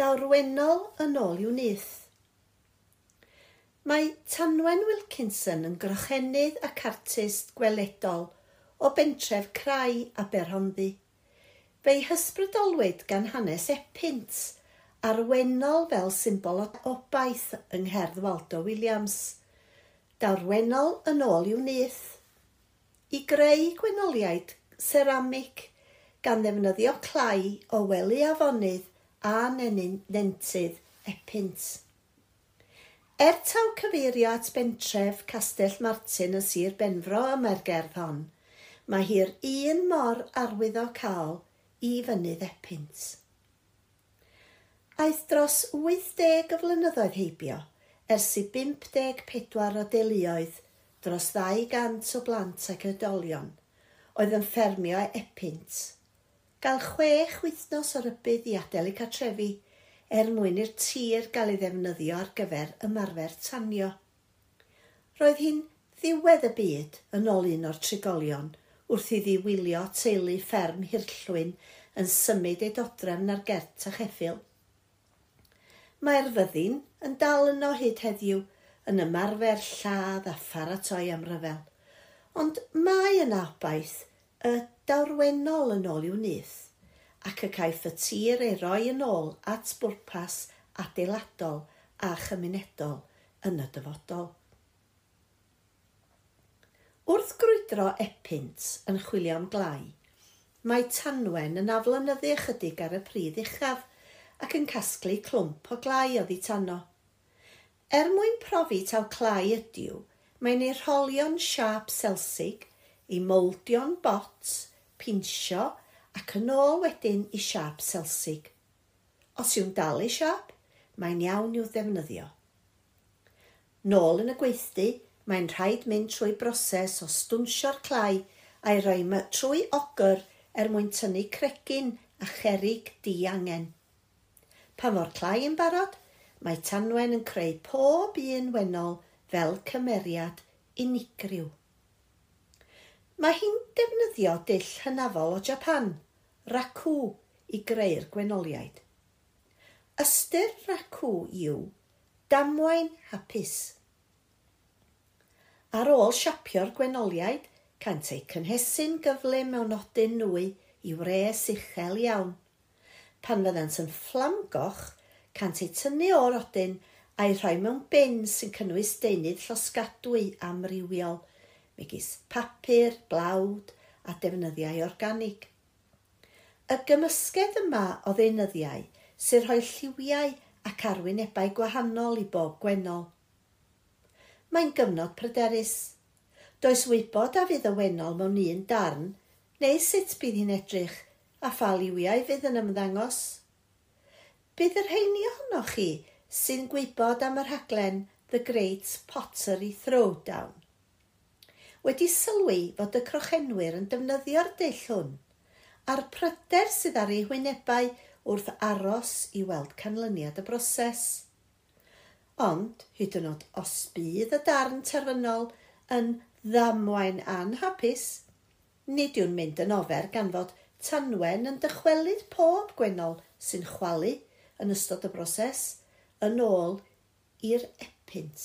darwenol yn ôl i'w nyth. Mae Tanwen Wilkinson yn grochennydd ac artist gweledol o bentref Crai a Berhonddi. Fe'i hysbrydolwyd gan hanes epynt, arwennol fel symbol o obaith yng Ngherdd Waldo Williams – darwennol yn ôl i'w nyth. I greu gwenoliaid ceramig gan ddefnyddio clai o wely afonydd a nentydd epynt. Er taw cyfeirio at bentref Castell Martin y Sir Benfro y Mergerdd hon, mae hi'r un mor arwyddo cael i fynydd epynt. Aeth dros 80 o flynyddoedd heibio, ers i 54 o deuluoedd dros 200 o blant ac oedolion, oedd yn ffermio epynt gael chwech wythnos o rybydd i adael eu cartrefi er mwyn i'r tir gael ei ddefnyddio ar gyfer ymarfer tanio. Roedd hi'n ddiwedd y byd yn ôl un o'r trigolion wrth iddi wylio teulu fferm Hirllwyn yn symud ei dodrefn ar gert a cheffil. Mae'r fyddin yn dal yno hyd heddiw yn ymarfer lladd a pharatoi am ryfel, ond mae yna obaith y darwennol yn ôl i'w nyth ac y caiff y tir ei roi yn ôl at bwrpas adeiladol a chymunedol yn y dyfodol. Wrth grwydro epynt yn chwilio am glai, mae Tanwen yn aflonyddu ychydig ar y pryd uchaf ac yn casglu clwmp o glai oddi tano. Er mwyn profi taw clai ydyw, mae'n ei rholion siap selsig – i moldio'n bot, pinsio ac yn ôl wedyn i siarp selsig. Os yw'n dal i siarp, mae'n iawn i'w ddefnyddio. Nôl yn y gweithdy, mae'n rhaid mynd trwy broses o stwnsio'r clai a'i roi trwy ogr er mwyn tynnu cregin a cherig diangen. Pan fo'r clai yn barod, mae Tanwen yn creu pob un wennol fel cymeriad unigryw. Mae hi'n defnyddio dill hynafol o Japan, racw, i greu'r gwenoliaid. Ystyr racw yw damwain hapus. Ar ôl siapio'r gwenoliaid, cant ei cynhesu'n gyflym mewn nodyn nwy i wres uchel iawn. Pan fyddant yn fflamgoch, cant ei tynnu o'r odyn a'i rhoi mewn bin sy'n cynnwys deunydd llosgadwy amrywiol – megis papur, blawd a defnyddiau organig. Y gymysgedd yma o ddeunyddiau sy'n rhoi lliwiau ac arwynebau gwahanol i bob gwennol. Mae'n gyfnod pryderus. Does wybod a fydd y wennol mewn un darn, neu sut bydd hi'n edrych, a pha liwiau fydd yn ymddangos. Bydd yr heini ohonoch chi sy'n gwybod am y rhaglen The Great Pottery Throwdown wedi sylwi fod y crochenwyr yn defnyddio'r dull hwn a'r pryder sydd ar ei hwynebau wrth aros i weld canlyniad y broses. Ond, hyd yn oed os bydd y darn terfynol yn ddamwain anhapus, nid yw'n mynd yn ofer gan fod tanwen yn dychwelyd pob gwennol sy'n chwalu yn ystod y broses yn ôl i'r epynt.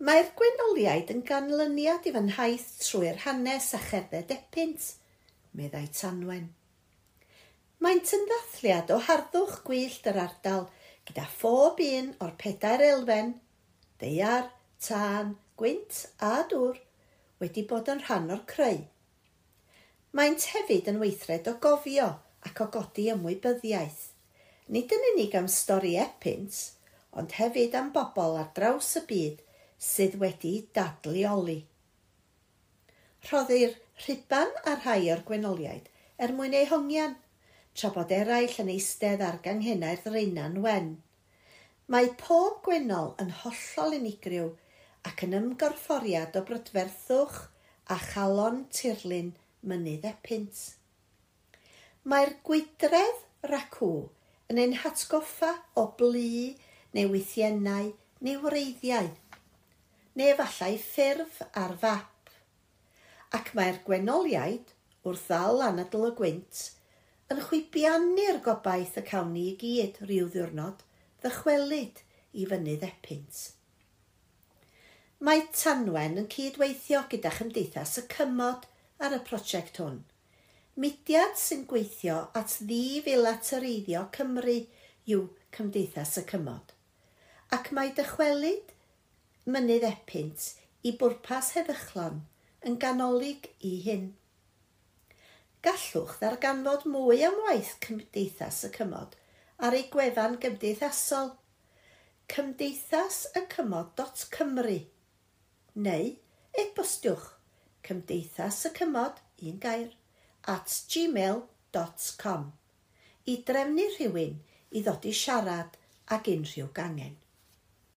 Mae'r gwenoliaid yn ganlyniad i fy nhaith trwy'r hanes a cherdded epynt, meddai Tanwen. Mae'n yn ddathliad o harddwch gwyllt yr ardal gyda phob un o'r pedair elfen, deiar, tân, gwynt a dŵr wedi bod yn rhan o'r creu. Maent hefyd yn weithred o gofio ac o godi ymwybyddiaeth. Nid yn unig am stori epynt, ond hefyd am bobl ar draws y byd – sydd wedi dadleoli. Rhoddir rhiban ar rhai o'r gwenoliaid er mwyn ei hongian, tra bod eraill yn eistedd ar ganghennau'r ddreuna'n wen. Mae pob gwenol yn hollol unigryw ac yn ymgorfforiad o brydferthwch a chalon tirlun mynydd epynt. Mae'r gwydredd racw yn ein hatgoffa o blu neu weithiennau neu wreiddiau – neu efallai ffurf ar fap. Ac mae'r gwenoliaid, wrth ddal anadl y gwynt, yn chwibiannu'r gobaith y cawn ni i gyd rhyw ddiwrnod ddychwelyd i fynydd epynt. Mae Tanwen yn cydweithio gyda chymdeithas y cymod ar y prosiect hwn. Mudiad sy'n gweithio at ddifila Cymru yw Cymdeithas y Cymod. Ac mae dychwelyd mynydd epynt i bwrpas heddychlon yn ganolig i hyn. Gallwch ddarganfod mwy am waith Cymdeithas y Cymod ar ei gwefan gymdeithasol cymdeithasacymod.cymru neu e-bostiwch cymdeithasacymod un gair at gmail.com i drefnu rhywun i ddod i siarad ag unrhyw gangen.